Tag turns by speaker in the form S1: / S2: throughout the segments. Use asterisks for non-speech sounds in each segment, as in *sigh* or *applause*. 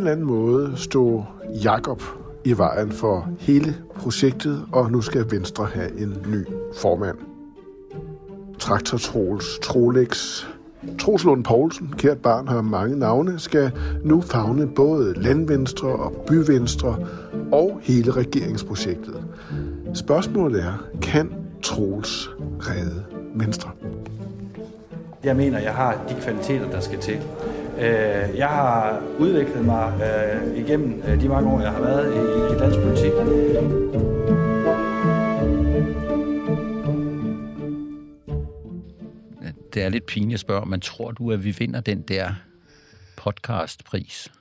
S1: Eller anden måde stod Jakob i vejen for hele projektet, og nu skal Venstre have en ny formand. Traktor Troels, Trolex, Troels Lund Poulsen, kært barn har mange navne, skal nu fagne både landvenstre og byvenstre og hele regeringsprojektet. Spørgsmålet er, kan Troels redde Venstre?
S2: Jeg mener, jeg har de kvaliteter, der skal til. Øh, Jeg har udviklet mig øh, igennem øh, de mange år, jeg har været i, i dansk politik.
S3: Det er lidt pinligt at spørge, men tror du, at vi vinder den der podcastpris?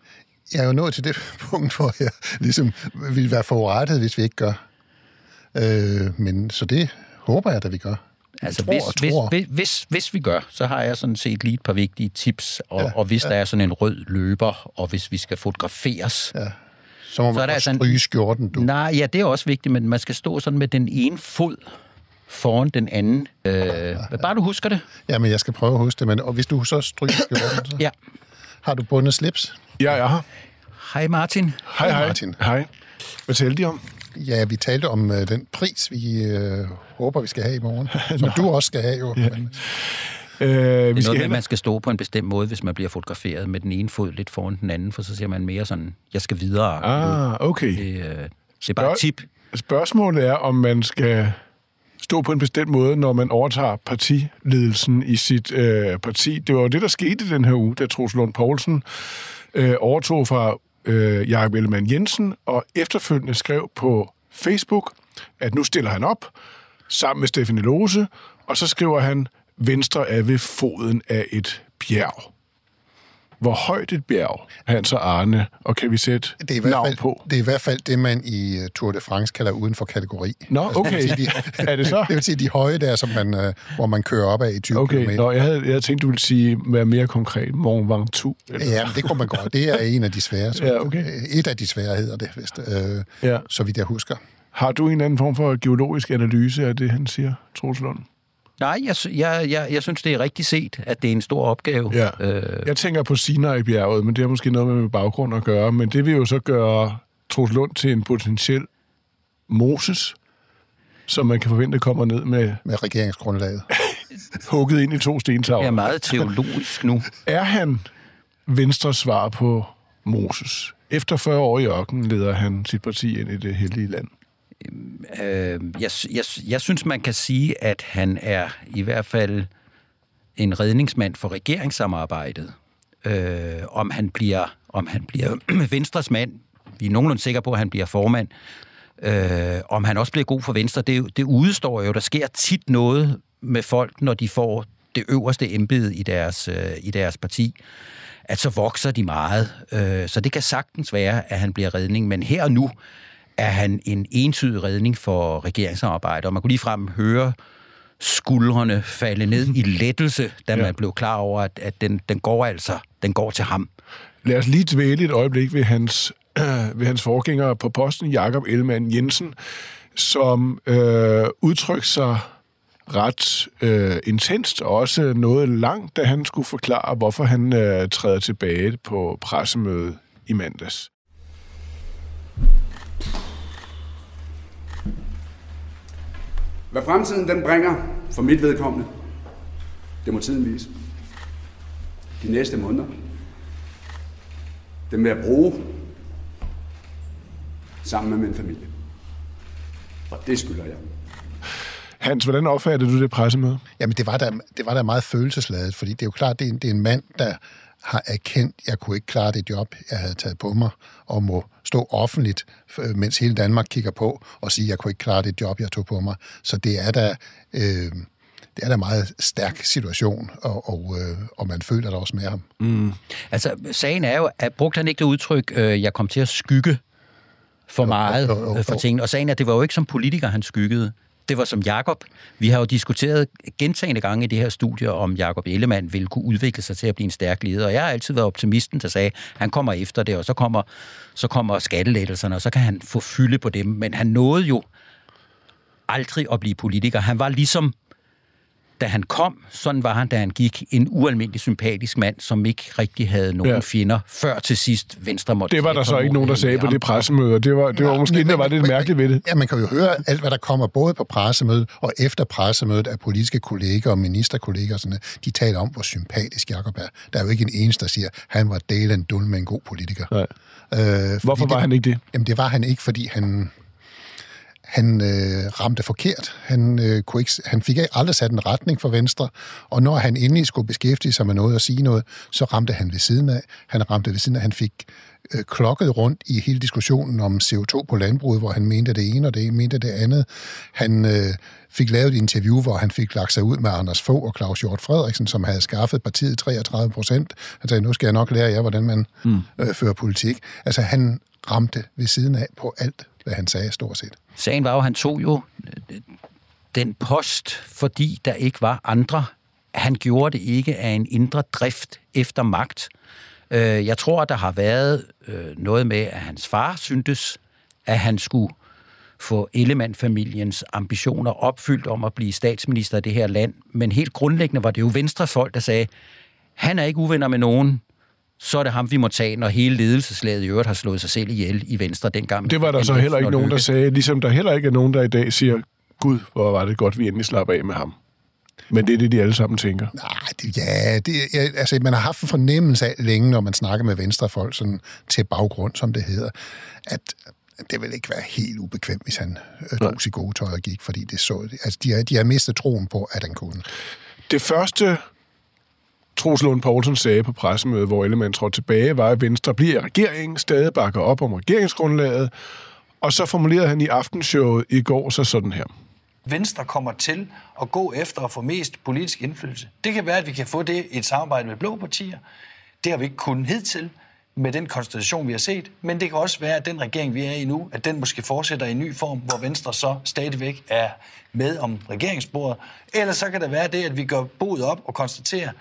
S4: Jeg er jo nået til det *laughs* punkt, hvor jeg ligesom vil være forurettet, hvis vi ikke gør. Øh, men så det håber jeg, at vi gør.
S3: Altså,
S4: tror
S3: hvis,
S4: og
S3: hvis,
S4: tror.
S3: hvis, hvis, hvis vi gør, så har jeg sådan set lige et par vigtige tips. Og,
S4: Ja,
S3: ja, og hvis ja. der er sådan en rød løber, og hvis vi skal fotograferes...
S4: Ja. Så må
S3: Så er
S4: man
S3: der
S4: også
S3: altså
S4: stryge skjorten, du.
S3: Nej, ja, det er også vigtigt, men man skal stå sådan med den ene fod foran den anden. Øh, bare du husker det.
S4: Ja, men jeg skal prøve at huske det. Men, og hvis du så stryger skjorten, så
S3: Ja.
S4: har du bundet slips.
S1: Ja, jeg har.
S3: Hej Martin.
S1: Hej, hej.
S4: Martin.
S1: Hej. Hvad talte de om?
S4: Ja, vi talte om øh, den pris, vi øh, håber, vi skal have i morgen. *laughs* Som du også skal have, jo. Ja. Men,
S1: Øh, vi
S3: Det er noget
S1: skal
S3: med, at man skal stå på en bestemt måde, hvis man bliver fotograferet med den ene fod lidt foran den anden, for så ser man mere sådan, jeg skal videre.
S1: Ah, okay.
S3: Det, øh, det er bare et tip.
S1: Spørgsmålet er, om man skal stå på en bestemt måde, når man overtager partiledelsen i sit øh, parti. Det var jo det, der skete i den her uge, da Troels Lund Poulsen øh, overtog fra øh, Jakob Ellemann Jensen, og efterfølgende skrev på Facebook, at nu stiller han op sammen med Stefanie Lose, og så skriver han, Venstre er ved foden af et bjerg. Hvor højt et bjerg, Hans og Arne, og kan vi sætte
S4: det, er i hvert
S1: navn
S4: fald,
S1: på?
S4: det er i hvert fald det, man i øh, Tour de France kalder uden for kategori.
S1: Nå, okay.
S4: Det vil sige, de,
S1: Er det så? *laughs*
S4: Det vil sige, de høje der, som man, øh, hvor man kører op af i 20
S1: Okay,
S4: km.
S1: Nå, jeg havde, jeg havde tænkt, du ville sige, være mere konkret. Mont Ventoux. Eller?
S4: Ja, men det kunne man godt. Det er en af de svære. Så
S1: Ja, okay.
S4: Et af de svære hedder det, hvis, øh,
S1: Ja.
S4: så vidt jeg husker.
S1: Har du en eller anden form for geologisk analyse af det, han siger, Troels Lund?
S3: Nej, jeg, jeg, jeg, jeg synes, det er rigtigt set, at det er en stor opgave.
S1: Ja.
S3: Øh,
S1: Jeg tænker på Sinai-bjerget, men det har måske noget med min baggrund at gøre. Men det vil jo så gøre Troels Lund til en potentiel Moses, som man kan forvente kommer ned med
S4: Med regeringsgrundlaget. *laughs*
S1: hugget ind i to
S3: jeg er
S1: stentavler.
S3: meget teologisk nu.
S1: Er han Venstres svar på Moses? Efter 40 år i ørkenen leder han sit parti ind i det hellige land.
S3: Øhm, øh, jeg, jeg, jeg synes, man kan sige, at han er i hvert fald en redningsmand for regeringssamarbejdet. Øh, om han bliver, om han bliver *clears throat* Venstres mand, vi er nogenlunde sikre på, at han bliver formand. Øh, om han også bliver god for Venstre, det, det udstår jo. Der sker tit noget med folk, når de får det øverste embede i deres, øh, i deres parti at så vokser de meget. Øh, så det kan sagtens være, at han bliver redning, men her og nu er han en entydig redning for regeringssamarbejde, og man kunne ligefrem høre skuldrene falde ned i lettelse, da man
S1: Ja.
S3: blev klar over, at, at den, den går altså, den går til ham.
S1: Lad os lige dvæle et øjeblik ved hans, *clears throat* ved hans forgænger på posten, Jakob Ellemann Jensen, som øh, udtrykte sig ret øh, intenst, og også noget langt, da han skulle forklare, hvorfor han øh, træder tilbage på pressemødet i mandags.
S5: Hvad fremtiden den bringer for mit vedkommende, det må tiden vise. De næste måneder, dem vil jeg bruge sammen med min familie. Og det skylder jeg.
S1: Hans, hvordan opfattede du det pressemøde?
S4: Jamen, det var da, det var da meget følelsesladet, fordi det er jo klart, det er en, det er en mand, der har erkendt, at jeg kunne ikke klare det job, jeg havde taget på mig, og må stå offentligt, øh, mens hele Danmark kigger på, og sige, at jeg kunne ikke klare det job, jeg tog på mig. Så det er da, øh, det er da en meget stærk situation, og, og, øh, og man føler det også med ham.
S3: Mm. Altså, sagen er jo, at brugte han ikke det udtryk, øh, jeg kom til at skygge for meget jo, jo, jo, jo. for tingene. Og sagen er, at det var jo ikke som politiker, han skyggede. Det var som Jakob. Vi har jo diskuteret gentagende gange i det her studie, om Jakob Ellemann ville kunne udvikle sig til at blive en stærk leder. Og jeg har altid været optimisten, der sagde, at han kommer efter det, og så kommer, så kommer skattelettelserne, og så kan han få fylde på dem. Men han nåede jo aldrig at blive politiker. Han var ligesom da han kom, sådan var han, da han gik, en ualmindelig sympatisk mand, som ikke rigtig havde nogen ja. fjender, før til sidst Venstre måtte...
S1: Det var der så ikke nogen, der sagde på det pressemøde, det var, det var måske det, der var lidt mærkeligt ved det.
S4: Ja, man kan jo høre alt, hvad der kommer både på pressemødet og efter pressemødet af politiske kolleger og ministerkolleger, sådan, de taler om, hvor sympatisk Jacob er. Der er jo ikke en eneste, der siger, at han var delen dul med en god politiker. Nej.
S1: Øh, Hvorfor var det, han ikke det?
S4: Jamen, det var han ikke, fordi han han øh, ramte forkert. Han, øh, kunne ikke, han fik aldrig sat en retning for Venstre, og når han endelig skulle beskæftige sig med noget og sige noget, så ramte han ved siden af. Han ramte ved siden af. Han fik øh, klokket rundt i hele diskussionen om CO2 på landbruget, hvor han mente det ene, og det mente det andet. Han øh, fik lavet et interview, hvor han fik lagt sig ud med Anders Fogh og Claus Hjort Frederiksen, som havde skaffet partiet 33 procent. Han sagde, nu skal jeg nok lære jer, hvordan man mm. øh, fører politik. Altså, han ramte ved siden af på alt, hvad han sagde stort set.
S3: Sagen var jo, at han tog jo øh, den post, fordi der ikke var andre. Han gjorde det ikke af en indre drift efter magt. Øh, jeg tror, der har været øh, noget med, at hans far syntes, at han skulle få Ellemann-familiens ambitioner opfyldt om at blive statsminister af det her land. Men helt grundlæggende var det jo venstrefolk, der sagde, han er ikke uvenner med nogen, så er det ham, vi må tage, når hele ledelseslaget i øvrigt har slået sig selv ihjel i Venstre dengang.
S1: Det var der så heller ikke nogen, der sagde, ligesom der heller ikke er nogen, der i dag siger, Gud, hvor var det godt, vi endelig slapper af med ham. Men det er det, de alle sammen tænker.
S4: Nej, det, ja, det, ja, altså man har haft en fornemmelse af længe, når man snakker med venstrefolk sådan, til baggrund, som det hedder, at det vil ikke være helt ubekvemt, hvis han øh, tog sig gode tøj og gik, fordi det så... Altså, de har, de har mistet troen på, at han kunne.
S1: Det første Troels Lund Poulsen sagde på pressemødet, hvor Ellemann trådte tilbage, var, at Venstre bliver regeringen, stadig bakker op om regeringsgrundlaget, og så formulerede han i aftenshowet i går så sådan her.
S6: Venstre kommer til at gå efter at få mest politisk indflydelse. Det kan være, at vi kan få det i et samarbejde med blå partier. Det har vi ikke kunnet hidtil med den konstitution, vi har set. Men det kan også være, at den regering, vi er i nu, at den måske fortsætter i en ny form, hvor Venstre så stadigvæk er med om regeringsbordet. Eller så kan det være det, at vi gør boet op og konstaterer,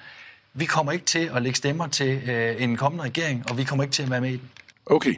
S6: vi kommer ikke til at lægge stemmer til øh, en kommende regering, og vi kommer ikke til at være med i den.
S1: Okay.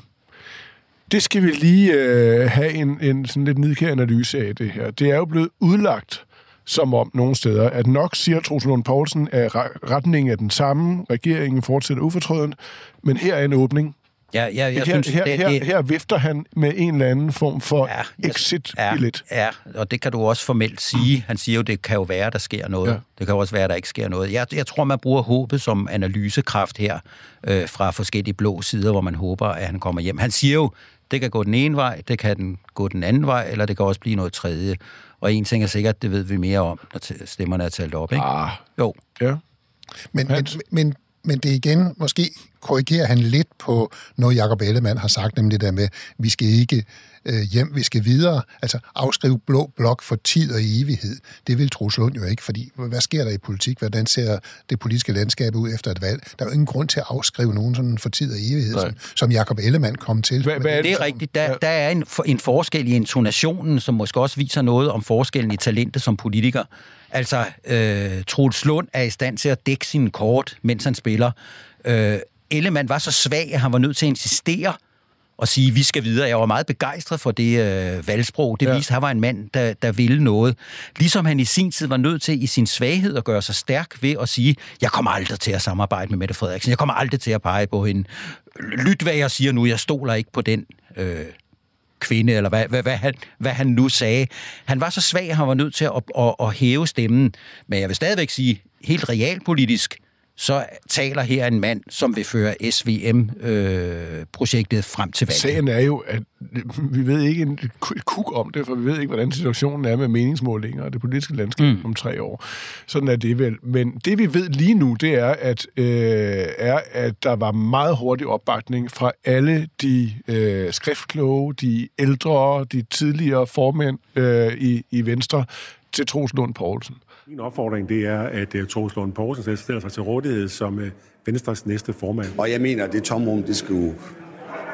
S1: Det skal vi lige øh, have en, en sådan lidt nidkær analyse af det her. Det er jo blevet udlagt som om nogle steder, at nok siger Troels Lund Poulsen, at retningen er den samme, regeringen fortsætter ufortrødent, men her er en åbning.
S3: Ja, ja, jeg
S1: her,
S3: synes,
S1: her, det, her, det, her vifter han med en eller anden form for ja, exit-billet.
S3: Ja, ja, og det kan du også formelt sige. Han siger jo, det kan jo være, der sker noget. Ja. Det kan også være, der ikke sker noget. Jeg, jeg tror, man bruger håbet som analysekraft her øh, fra forskellige blå sider, hvor man håber, at han kommer hjem. Han siger jo, det kan gå den ene vej, det kan den gå den anden vej, eller det kan også blive noget tredje. Og en ting er sikkert, det ved vi mere om, når stemmerne er talt op. Ikke?
S1: Ah.
S3: Jo.
S1: Ja.
S4: Men, men, men men det igen, måske korrigerer han lidt på noget, Jacob Ellemann har sagt, nemlig det der med, vi skal ikke øh, hjem, vi skal videre. Altså afskrive blå blok for tid og evighed. Det vil Troels Lund jo ikke, fordi hvad sker der i politik? Hvordan ser det politiske landskab ud efter et valg? Der er jo ingen grund til at afskrive nogen sådan for tid og evighed, som, som Jacob Ellemann kom til.
S3: Er det, det er rigtigt. Der, der er en, en forskel i intonationen, som måske også viser noget om forskellen i talentet som politiker. Altså, øh, Troels Lund er i stand til at dække sin kort, mens han spiller. Øh, Ellemann var så svag, at han var nødt til at insistere og sige, at vi skal videre. Jeg var meget begejstret for det øh, valgsprog. Det ja. viste, at han var en mand, der, der ville noget. Ligesom han i sin tid var nødt til i sin svaghed at gøre sig stærk ved at sige, jeg kommer aldrig til at samarbejde med Mette Frederiksen. Jeg kommer aldrig til at pege på hende. Lyt, hvad jeg siger nu. Jeg stoler ikke på den øh, kvinde, eller hvad, hvad, hvad, han, hvad han nu sagde. Han var så svag, at han var nødt til at, at, at hæve stemmen. Men jeg vil stadigvæk sige, helt realpolitisk, så taler her en mand, som vil føre SVM-projektet øh, frem til valget.
S1: Sagen er jo, at vi ved ikke en kuk om det, for vi ved ikke, hvordan situationen er med meningsmålinger og det politiske landskab mm. om tre år. Sådan er det vel. Men det, vi ved lige nu, det er, at, øh, er, at der var meget hurtig opbakning fra alle de øh, skriftkloge, de ældre, de tidligere formænd øh, i, i Venstre til Troels Lund Poulsen.
S7: Min opfordring det er, at uh, Troels Lund Poulsen stiller sig til rådighed som uh, Venstres næste formand.
S8: Og jeg mener, at det tomrum, det skulle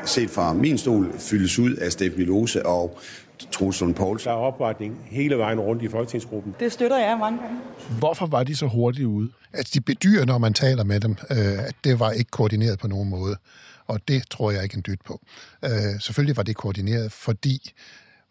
S8: set fra min stol fyldes ud af Steffen Lose og Troels Lund Poulsen.
S7: Der er opbakning hele vejen rundt i folketingsgruppen.
S9: Det støtter jeg mange gange.
S1: Hvorfor var de så hurtigt ude?
S4: Altså, de bedyrer, når man taler med dem, øh, at det var ikke koordineret på nogen måde. Og det tror jeg ikke en dyt på. Øh, selvfølgelig var det koordineret, fordi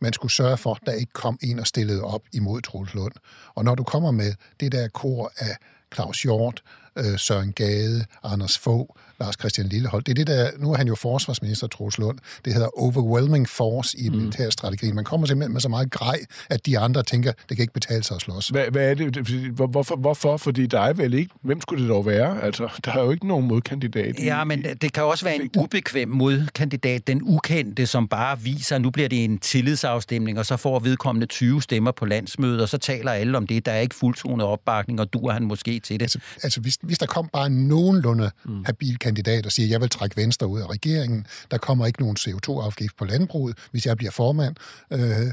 S4: man skulle sørge for, at der ikke kom en og stillede op imod Troels Lund. Og når du kommer med det der kor af Claus Hjort, øh, Søren Gade, Anders Fogh, Lars Christian Lillehold. Det er det der, nu er han jo forsvarsminister, Troels Lund. Det hedder overwhelming force i mm. militærstrategien. Man kommer simpelthen med så meget grej, at de andre tænker, det kan ikke betale sig at slås.
S1: Hvad, hvad er det? Hvorfor? hvorfor? Fordi der er vel ikke... Hvem skulle det dog være? Altså, der er jo ikke nogen modkandidat.
S3: Ja, men det kan også være en ubekvem modkandidat, den ukendte, som bare viser, at nu bliver det en tillidsafstemning, og så får vedkommende 20 stemmer på landsmødet, og så taler alle om det. Der er ikke fuldtonet opbakning, og du er han måske til det.
S4: Altså, altså hvis, hvis der kom bare nogenlunde mm. habil kandidat og siger, jeg vil trække Venstre ud af regeringen, der kommer ikke nogen CO2-afgift på landbruget, hvis jeg bliver formand, øh,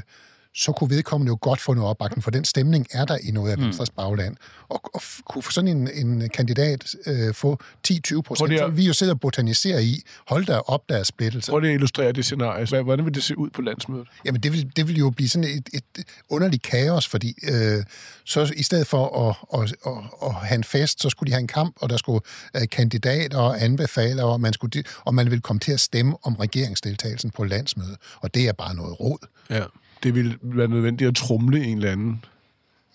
S4: så kunne vedkommende jo godt få noget opbakning, for den stemning er der i noget af mm. Venstres bagland. Og, og kunne sådan en, en kandidat øh, få 10-20 procent, som vi jo sidder og botaniserer i, hold der op, der er splittelse.
S1: Prøv at illustrere det scenarie. Hvordan vil det se ud på landsmødet?
S4: Jamen, det vil, det vil jo blive sådan et, et underligt kaos, fordi øh, så i stedet for at, at, at, at have en fest, så skulle de have en kamp, og der skulle øh, kandidater og anbefale, og man, skulle, og man ville komme til at stemme om regeringsdeltagelsen på landsmødet. Og det er bare noget råd.
S1: Ja det ville være nødvendigt at trumle en eller anden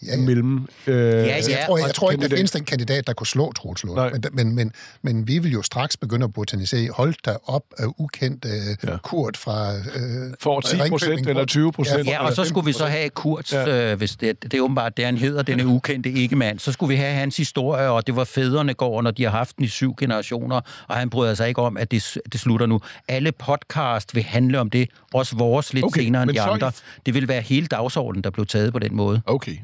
S1: ja, ja. mellem... Øh, ja,
S4: ja. Altså, jeg tror, jeg, jeg tror ikke, der findes en kandidat, der kunne slå Troels Lund. Men, men, men, men vi vil jo straks begynde at botanisere. Hold der op af ukendt øh, ja. Kurt fra... Øh,
S1: For 10 procent eller 20 procent.
S3: Ja, og så skulle vi så have Kurt, ja. øh, hvis det, det er åbenbart det, han hedder, den er ukendte ikke-mand. Så skulle vi have hans historie, og det var fædrene går, når de har haft den i syv generationer, og han bryder sig ikke om, at det, det slutter nu. Alle podcast vil handle om det, også vores lidt okay, senere end de andre. Det vil være hele dagsordenen, der blev taget på den måde.
S1: Okay.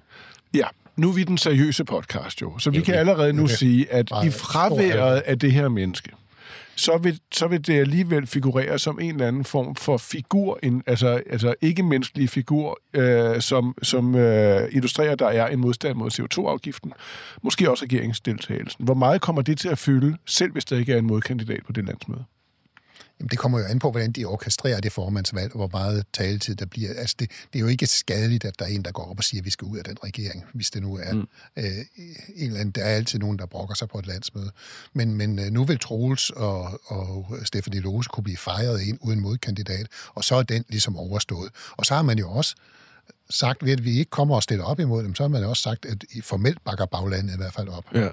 S1: Ja, nu er vi den seriøse podcast jo, så vi kan allerede nu sige, at i fraværet af det her menneske, så vil, så vil det alligevel figurere som en eller anden form for figur, en, altså, altså ikke-menneskelig figur, øh, som, som øh, illustrerer, at der er en modstand mod CO2-afgiften. Måske også regeringsdeltagelsen. Hvor meget kommer det til at fylde, selv hvis der ikke er en modkandidat på det landsmøde?
S4: Jamen, det kommer jo an på, hvordan de orkestrerer det formandsvalg, og hvor meget taletid der bliver. Altså, det, det er jo ikke skadeligt, at der er en, der går op og siger, at vi skal ud af den regering, hvis det nu er mm. øh, en eller anden. Der er altid nogen, der brokker sig på et landsmøde. Men, men øh, nu vil Troels og, og Stefanie Lose kunne blive fejret ind uden modkandidat, og så er den ligesom overstået. Og så har man jo også sagt, ved at vi ikke kommer og stiller op imod dem, så har man også sagt, at i formelt bakker baglandet i hvert fald op.
S1: Ja.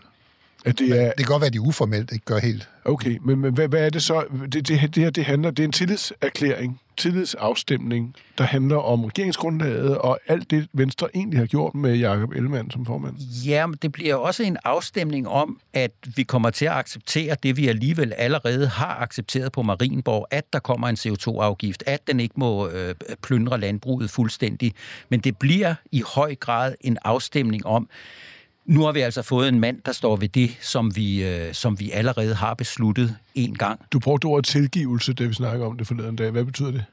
S4: At det, er... det kan godt være, at de uformelt ikke gør helt.
S1: Okay, men, men hvad, hvad er det så? Det, det, det her det handler, det er en tillidserklæring, tillidsafstemning, der handler om regeringsgrundlaget og alt det, Venstre egentlig har gjort med Jakob Ellemann som formand.
S3: Ja, men det bliver også en afstemning om, at vi kommer til at acceptere det, vi alligevel allerede har accepteret på Marienborg, at der kommer en CO2-afgift, at den ikke må øh, plyndre landbruget fuldstændig. Men det bliver i høj grad en afstemning om, nu har vi altså fået en mand, der står ved det, som vi, øh, som vi allerede har besluttet en gang.
S1: Du brugte ordet tilgivelse, da vi snakker om det forleden dag. Hvad betyder det?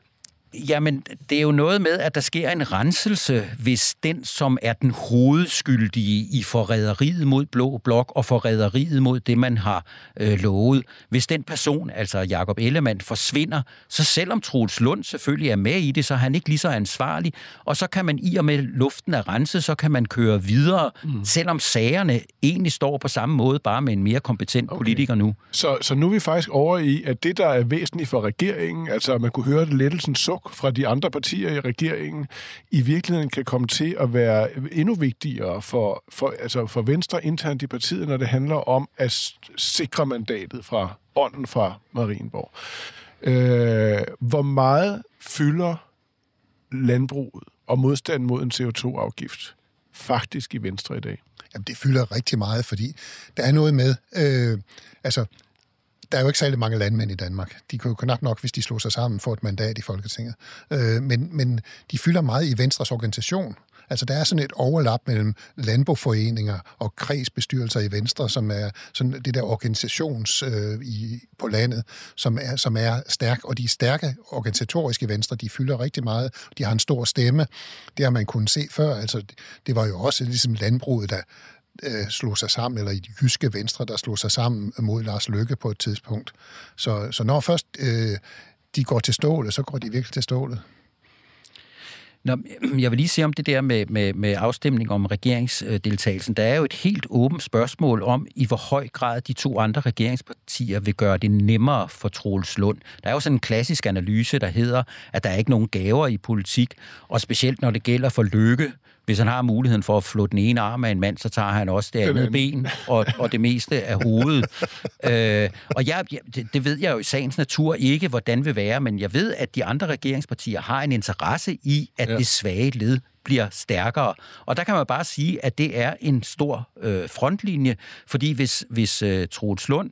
S3: Jamen, det er jo noget med, at der sker en renselse, hvis den, som er den hovedskyldige i forræderiet mod Blå Blok og forræderiet mod det, man har øh, lovet, hvis den person, altså Jakob Ellemann, forsvinder, så selvom Troels Lund selvfølgelig er med i det, så er han ikke lige så ansvarlig, og så kan man i og med luften er renset, så kan man køre videre, mm. selvom sagerne egentlig står på samme måde, bare med en mere kompetent okay. politiker nu.
S1: Så, så nu er vi faktisk over i, at det, der er væsentligt for regeringen, altså man kunne høre det lettelsen så suk fra de andre partier i regeringen i virkeligheden kan komme til at være endnu vigtigere for, for, altså for Venstre internt i partiet, når det handler om at sikre mandatet fra ånden fra Marienborg. Øh, hvor meget fylder landbruget og modstand mod en CO2-afgift faktisk i Venstre i dag?
S4: Jamen, det fylder rigtig meget, fordi der er noget med, øh, altså, der er jo ikke særlig mange landmænd i Danmark. De kunne jo knap nok, hvis de slog sig sammen, få et mandat i Folketinget. Øh, men, men de fylder meget i Venstres organisation. Altså, der er sådan et overlap mellem landboforeninger og kredsbestyrelser i Venstre, som er sådan det der organisations øh, i, på landet, som er, som er stærk. Og de stærke organisatoriske Venstre, de fylder rigtig meget. De har en stor stemme. Det har man kunnet se før. Altså, det var jo også ligesom landbruget, der øh, slog sig sammen, eller i de jyske venstre, der slog sig sammen mod Lars Lykke på et tidspunkt. Så, så når først øh, de går til stålet, så går de virkelig til stålet.
S3: Nå, *clears throat* jeg vil lige se om det der med, med, med afstemning om regeringsdeltagelsen. Der er jo et helt åbent spørgsmål om, i hvor høj grad de to andre regeringspartier vil gøre det nemmere for Troels Lund. Der er jo sådan en klassisk analyse, der hedder, at der er ikke nogen gaver i politik, og specielt når det gælder for Lykke, hvis han har muligheden for at flå den ene arm af en mand, så tager han også det andet ben og, og det meste af hovedet. *laughs* øh, og jeg, det, det ved jeg jo i sagens natur ikke, hvordan det vil være, men jeg ved, at de andre regeringspartier har en interesse i, at ja. det svage led bliver stærkere. Og der kan man bare sige, at det er en stor øh, frontlinje, fordi hvis, hvis øh, Troels Lund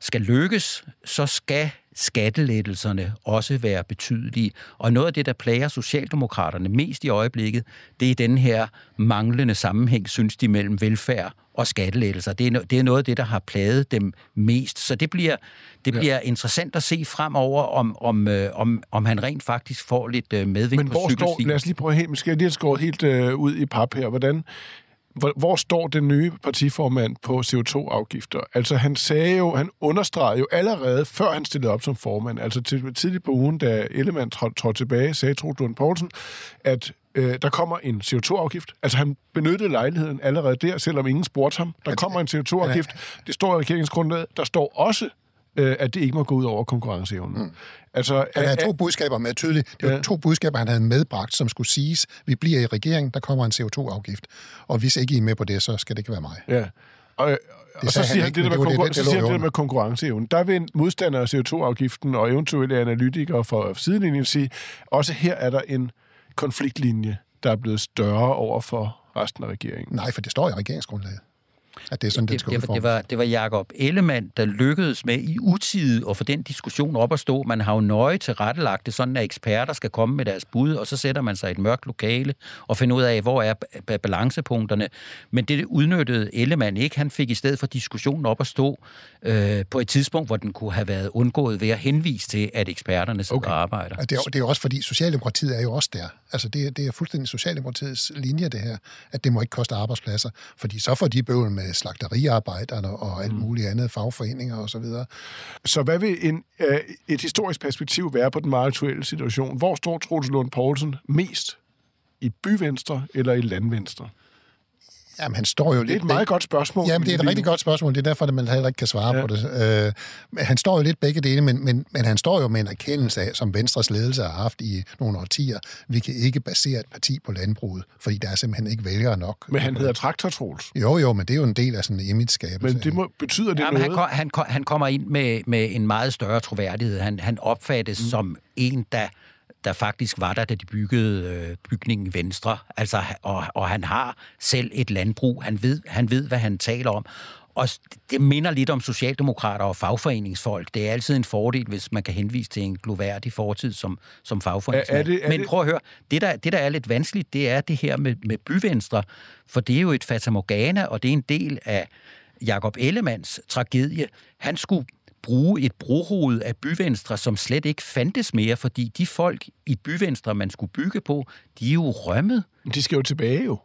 S3: skal lykkes, så skal skattelettelserne også være betydelige. Og noget af det, der plager Socialdemokraterne mest i øjeblikket, det er den her manglende sammenhæng, synes de, mellem velfærd og skattelettelser. Det er, det er noget af det, der har plaget dem mest. Så det bliver, det bliver ja. interessant at se fremover, om, om, øh, om, om han rent faktisk får lidt øh, medvind
S1: Men
S3: på
S1: hvor står, lad os lige prøve helt, skal jeg lige skåret helt øh, ud i pap her. Hvordan, hvor, hvor står den nye partiformand på CO2-afgifter? Altså han sagde jo, han understregede jo allerede, før han stillede op som formand, altså til, tidligt på ugen, da Ellemann trådte tilbage, sagde Troels Lund Poulsen, at øh, der kommer en CO2-afgift. Altså han benyttede lejligheden allerede der, selvom ingen spurgte ham. Der kommer en CO2-afgift. Det står i regeringsgrundlaget. Der står også øh, at det ikke må gå ud over konkurrenceevnen. Mm.
S4: Altså, han havde to budskaber med tydeligt. Det var ja. to budskaber, han havde medbragt, som skulle siges, vi bliver i regeringen, der kommer en CO2-afgift. Og hvis ikke I er med på det, så skal det ikke være mig.
S1: Ja. Og, det og så siger han, det, der med, det, det, så siger han det med konkurrenceevnen. Der vil modstandere af CO2-afgiften og eventuelle analytikere fra sidelinjen sige, også her er der en konfliktlinje, der er blevet større over for resten af regeringen.
S4: Nej, for det står i regeringsgrundlaget at det er sådan, det, det skal
S3: det, det, var, det var Jacob Ellemann, der lykkedes med i utide at få den diskussion op at stå. Man har jo nøje tilrettelagt det sådan, at eksperter skal komme med deres bud, og så sætter man sig i et mørkt lokale og finder ud af, hvor er balancepunkterne. Men det udnyttede Ellemann ikke. Han fik i stedet for diskussionen op at stå øh, på et tidspunkt, hvor den kunne have været undgået ved at henvise til, at eksperterne sidder okay. og arbejder.
S4: Det er, det er også fordi, Socialdemokratiet er jo også der. Altså det, det er fuldstændig Socialdemokratiets linje, det her, at det må ikke koste arbejdspladser, fordi så får de bøvl med slagteriarbejderne og alt mm. muligt andet, fagforeninger osv. Så, videre.
S1: så hvad vil en, øh, et historisk perspektiv være på den meget aktuelle situation? Hvor står Troels Lund Poulsen mest? I byvenstre eller i landvenstre?
S4: Jamen, han står jo lidt...
S1: Det er et meget godt spørgsmål.
S4: Jamen, det er et rigtig godt spørgsmål. Det er derfor, at man heller ikke kan svare ja. på det. Uh, han står jo lidt begge dele, men, men, men han står jo med en erkendelse af, som Venstres ledelse har haft i nogle årtier. Vi kan ikke basere et parti på landbruget, fordi der er simpelthen ikke vælgere nok.
S1: Men han hedder Traktor
S4: Jo, jo, men det er jo en del af sådan en image-skabelse.
S1: Men det må, betyder det Jamen,
S3: noget? Han, han, han kommer ind med, med en meget større troværdighed. Han, han opfattes mm. som en, der der faktisk var der, da de byggede øh, bygningen Venstre. Altså, og, og han har selv et landbrug. Han ved, han ved, hvad han taler om. Og det minder lidt om socialdemokrater og fagforeningsfolk. Det er altid en fordel, hvis man kan henvise til en gloværdig fortid som, som fagforeningsmand. Er, er det, er Men prøv at høre, det der, det der er lidt vanskeligt, det er det her med, med byvenstre, for det er jo et fatamorgana, og det er en del af Jakob Ellemands tragedie. Han skulle bruge et brohoved af byvenstre, som slet ikke fandtes mere, fordi de folk i byvenstre, man skulle bygge på, de er jo rømmet.
S1: De skal jo tilbage jo.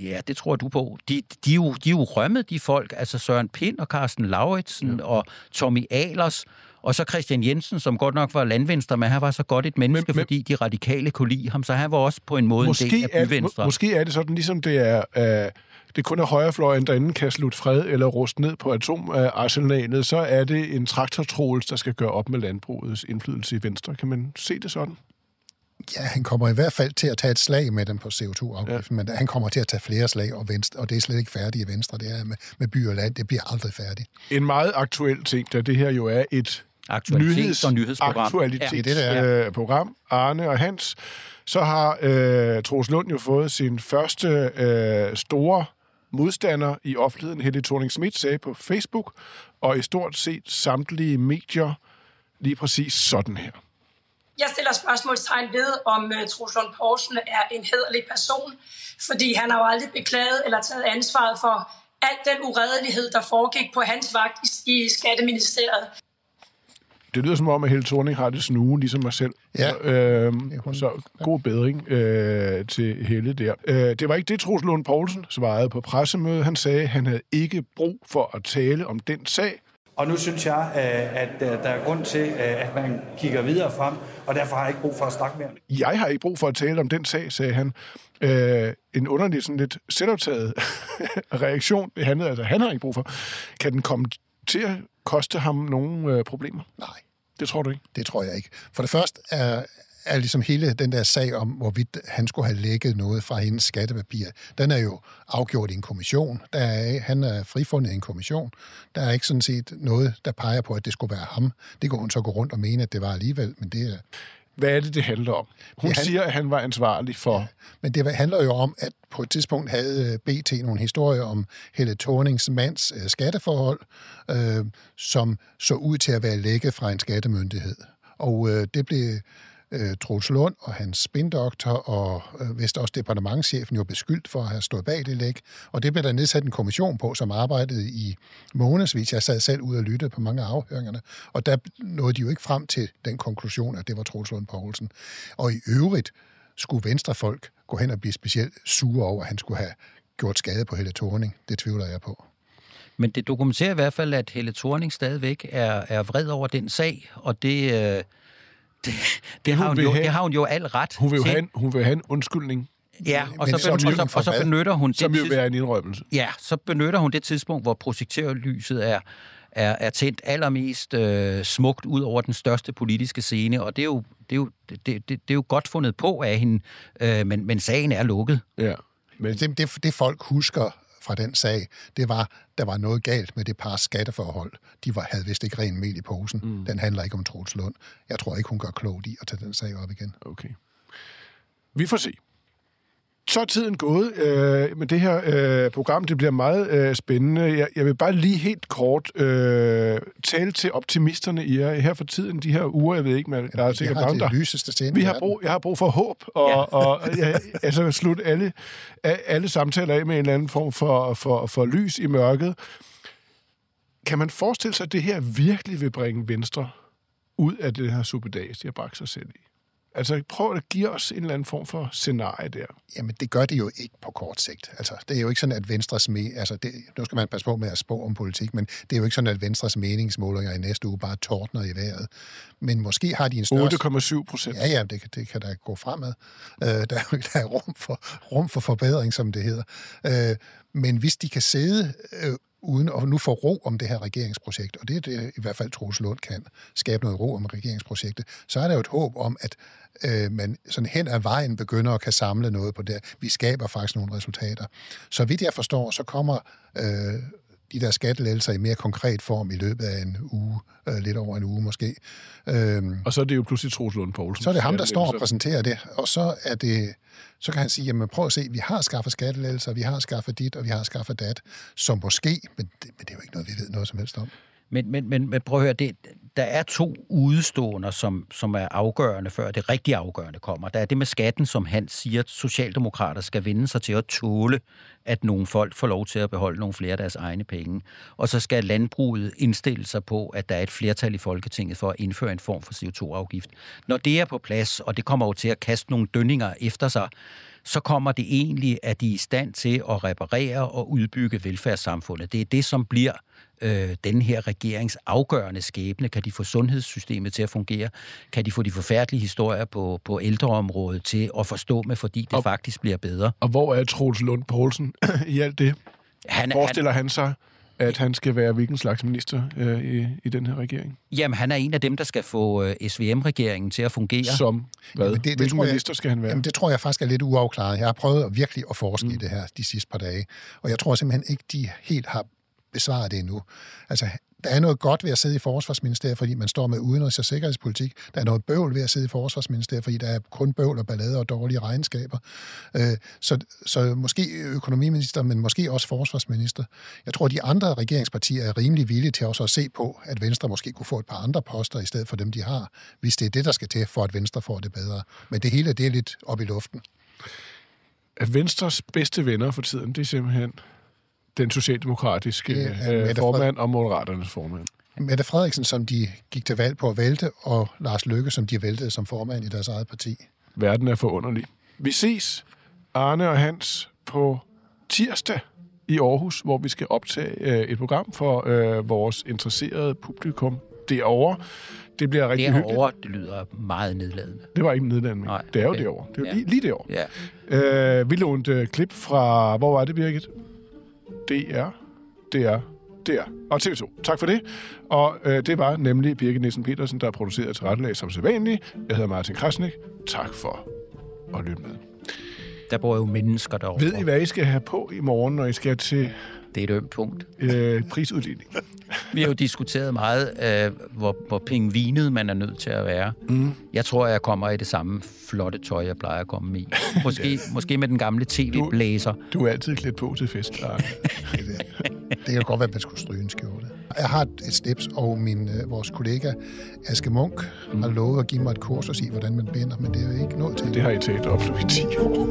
S3: Ja, det tror du på. De, de, er jo, de er jo rømmet, de folk. Altså Søren Pind og Carsten Lauritsen ja. og Tommy Alers. Og så Christian Jensen, som godt nok var landvenstre, men han var så godt et menneske, men, men, fordi de radikale kunne lide ham. Så han var også på en måde en del af byvenstre.
S1: Er, måske er det sådan, ligesom det er... Øh det kun er højrefløjen, der enten kan slutte fred eller ruste ned på atomarsenalet, så er det en traktortrols, der skal gøre op med landbrugets indflydelse i Venstre. Kan man se det sådan?
S4: Ja, han kommer i hvert fald til at tage et slag med dem på CO2-afgiften, ja. men han kommer til at tage flere slag, og, venstre, og det er slet ikke færdigt i Venstre. Det er med, med by og land, det bliver aldrig færdigt.
S1: En meget aktuel ting, da det her jo er et nyheds, og nyhedsprogram. Aktualitetsprogram. Ja. Øh, Arne og Hans, så har øh, Troels Lund jo fået sin første øh, store modstander i offentligheden, Helle thorning Schmidt, sagde på Facebook, og i stort set samtlige medier lige præcis sådan her.
S9: Jeg stiller spørgsmålstegn ved, om uh, Troels Lund Poulsen er en hederlig person, fordi han har jo aldrig beklaget eller taget ansvaret for al den uredelighed, der foregik på hans vagt i, i Skatteministeriet.
S1: Det lyder som om, at Helle Thorning har det snue, ligesom mig selv.
S4: Ja.
S1: Så, øh, så god bedring øh, til Helle der. Øh, det var ikke det, Troels Lund Poulsen svarede på pressemødet. Han sagde, at han havde ikke brug for at tale om den sag.
S2: Og nu synes jeg, øh, at øh, der er grund til, øh, at man kigger videre frem, og derfor har jeg ikke brug for at snakke mere.
S1: Jeg har ikke brug for at tale om den sag, sagde han. Øh, en underlig, sådan lidt selvoptaget *laughs* reaktion. Det handlede altså, han har ikke brug for. Kan den komme til at koste ham nogle øh, problemer?
S4: Nej.
S1: Det tror du ikke?
S4: Det tror jeg ikke. For det første er, er ligesom hele den der sag om, hvorvidt han skulle have lækket noget fra hendes skattepapir, den er jo afgjort i en kommission. Der er, han er frifundet i en kommission. Der er ikke sådan set noget, der peger på, at det skulle være ham. Det kunne hun så gå rundt og mene, at det var alligevel, men det er...
S1: Hvad er det, det handler om? Hun
S4: han-
S1: siger, at han var ansvarlig for... Ja.
S4: Men det handler jo om, at på et tidspunkt havde øh, BT nogle historier om Helle Thornings mands øh, skatteforhold, øh, som så ud til at være lækket fra en skattemyndighed. Og øh, det blev øh, Troels Lund og hans spindoktor og øh, vist også departementchefen jo beskyldt for at have stået bag det læk. Og det blev der nedsat en kommission på, som arbejdede i månedsvis. Jeg sad selv ude og lyttede på mange af afhøringerne, og der nåede de jo ikke frem til den konklusion, at det var Troels Lund Poulsen. Og i øvrigt skulle venstrefolk gå hen og blive specielt sure over, at han skulle have gjort skade på Helle Thorning. Det tvivler jeg på.
S3: Men det dokumenterer i hvert fald, at Helle Thorning stadigvæk er, er vred over den sag, og det, øh, det, det, har,
S1: hun
S3: jo,
S1: have-
S3: det har hun jo al ret
S1: Hun vil jo
S3: til.
S1: have en, hun vil have en undskyldning,
S3: Ja, og så,
S4: som
S3: ben, og, så, og så benytter hun
S1: som
S3: det
S1: jo
S3: tids-
S1: en indrømmelse.
S3: Ja, så benytter hun det tidspunkt, hvor projektørlyset er, er, er tændt allermest øh, smukt ud over den største politiske scene, og det er jo, det er jo, det, det, det er jo godt fundet på af hende, øh, men, men sagen er lukket.
S1: Ja.
S4: Men det, det, det folk husker fra den sag, det var, der var noget galt med det par skatteforhold. De var, havde vist ikke ren mel i posen. Mm. Den handler ikke om Troels Lund. Jeg tror ikke, hun gør klogt i at tage den sag op igen.
S1: Okay. Vi får se. Så er tiden gået øh, med det her øh, program. Det bliver meget øh, spændende. Jeg, jeg vil bare lige helt kort øh, tale til optimisterne i jer her for tiden, de her uger. Jeg ved ikke, men der er sikkert mange, der...
S4: det lyseste scene
S1: Vi har brug, jeg har brug for håb, og, ja. og ja, altså slutte alle, alle samtaler af med en eller anden form for, for, for lys i mørket. Kan man forestille sig, at det her virkelig vil bringe Venstre ud af det her superdags, de har bragt sig selv i? Altså prøv at give os en eller anden form for scenarie der.
S4: Jamen, det gør det jo ikke på kort sigt. Altså, det er jo ikke sådan, at Venstres... Me- altså, det, nu skal man passe på med at spå om politik, men det er jo ikke sådan, at Venstres meningsmålinger i næste uge bare tordner i vejret. Men måske har de en større...
S1: 8,7 procent.
S4: Ja, ja, det, kan- det kan da gå fremad. Øh, der, er, der er rum for, rum for forbedring, som det hedder. Øh, men hvis de kan sidde øh, uden at nu få ro om det her regeringsprojekt, og det er det i hvert fald Troels Lund kan, skabe noget ro om regeringsprojektet, så er der jo et håb om, at øh, man sådan hen ad vejen begynder at kan samle noget på det. Vi skaber faktisk nogle resultater. Så vidt jeg forstår, så kommer øh, de der skattelettelser i mere konkret form i løbet af en uge, øh, lidt over en uge måske. Øh,
S1: Og så er det jo pludselig Troels Lund Poulsen.
S4: så er det ham, der står og præsenterer det, og så er det, så kan han sige, jamen prøv at se, vi har skaffet skattelettelser, vi har skaffet dit, og vi har skaffet dat, som måske, men det, men det er jo ikke noget, vi ved noget som helst om.
S3: Men, men, men, men prøv at høre, det, der er to udstående, som, som er afgørende, før det rigtig afgørende kommer. Der er det med skatten, som han siger, at socialdemokrater skal vende sig til at tåle, at nogle folk får lov til at beholde nogle flere af deres egne penge. Og så skal landbruget indstille sig på, at der er et flertal i Folketinget for at indføre en form for CO2-afgift. Når det er på plads, og det kommer jo til at kaste nogle dønninger efter sig, så kommer det egentlig, at de er i stand til at reparere og udbygge velfærdssamfundet. Det er det, som bliver øh, den her regerings afgørende skæbne. Kan de få sundhedssystemet til at fungere? Kan de få de forfærdelige historier på, på ældreområdet til at forstå med, fordi det
S1: Og-
S3: faktisk bliver bedre?
S1: Og hvor er Troels Lund Poulsen *clears throat* i alt det?
S3: Han,
S1: Forestiller han sig, at han skal være hvilken slags minister øh, i, i den her regering?
S3: Jamen, han er en af dem, der skal få øh, SVM-regeringen til at fungere.
S1: Som hvad?
S4: Jamen,
S1: det, Hvilken
S4: tror jeg-
S1: minister skal han være?
S4: Jamen, det tror jeg faktisk er lidt uafklaret. Jeg har prøvet at virkelig at forske mm. i det her de sidste par dage, og jeg tror simpelthen ikke, de helt har besvaret det endnu. Altså, der er noget godt ved at sidde i Forsvarsministeriet, fordi man står med udenrigs- og sikkerhedspolitik. Der er noget bøvl ved at sidde i Forsvarsministeriet, fordi der er kun bøvl og ballade og dårlige regnskaber. Øh, så, så måske økonomiminister, men måske også forsvarsminister. Jeg tror, de andre regeringspartier er rimelig villige til også at se på, at Venstre måske kunne få et par andre poster i stedet for dem, de har, hvis det er det, der skal til, for at Venstre får det bedre. Men det hele det er lidt op i luften.
S1: At Venstres bedste venner for tiden, det er simpelthen den socialdemokratiske
S4: er
S1: øh, formand og Moderaternes formand.
S4: Mette Frederiksen, som de gik til valg på at vælte, og Lars Løkke, som de væltede som formand i deres eget parti.
S1: Verden er forunderlig. Vi ses, Arne og Hans, på tirsdag i Aarhus, hvor vi skal optage øh, et program for øh, vores interesserede publikum derovre. Det bliver rigtig hyggeligt.
S3: Derovre, det lyder meget nedladende.
S1: Det var ikke Nederland,
S3: Nej,
S1: det er jo
S3: okay.
S1: derovre. Det er jo
S3: Ja.
S1: lige, lige derovre.
S3: Ja.
S1: Øh, vi lånte øh, klip fra, hvor var det, Birgit? DR, DR, DR og TV2. Tak for det. Og øh, det var nemlig Birgit Nielsen Petersen, der producerede til rettelag som sædvanligt. Jeg hedder Martin Krasnik. Tak for at lytte med.
S3: Der bor jo mennesker derovre.
S1: Ved I, hvad I skal have på i morgen, når I skal til
S3: Det er et ømt punkt.
S1: øh, prisuddeling? *laughs*
S3: Vi har jo diskuteret meget, øh, hvor, hvor pingvinet man er nødt til at være.
S1: Mm.
S3: Jeg tror, jeg kommer i det samme flotte tøj, jeg plejer at komme i. Måske, *laughs* måske med den gamle tv-blæser.
S1: Du er altid klædt på til fest. *laughs*
S4: Det kan godt være, at man skulle stryge en skjorte. Jeg har et slips, og min, øh, vores kollega Aske Munk mm. har lovet at give mig et kursus i, hvordan man binder, men det er jo ikke nået til.
S1: Det har I talt op i 10 år.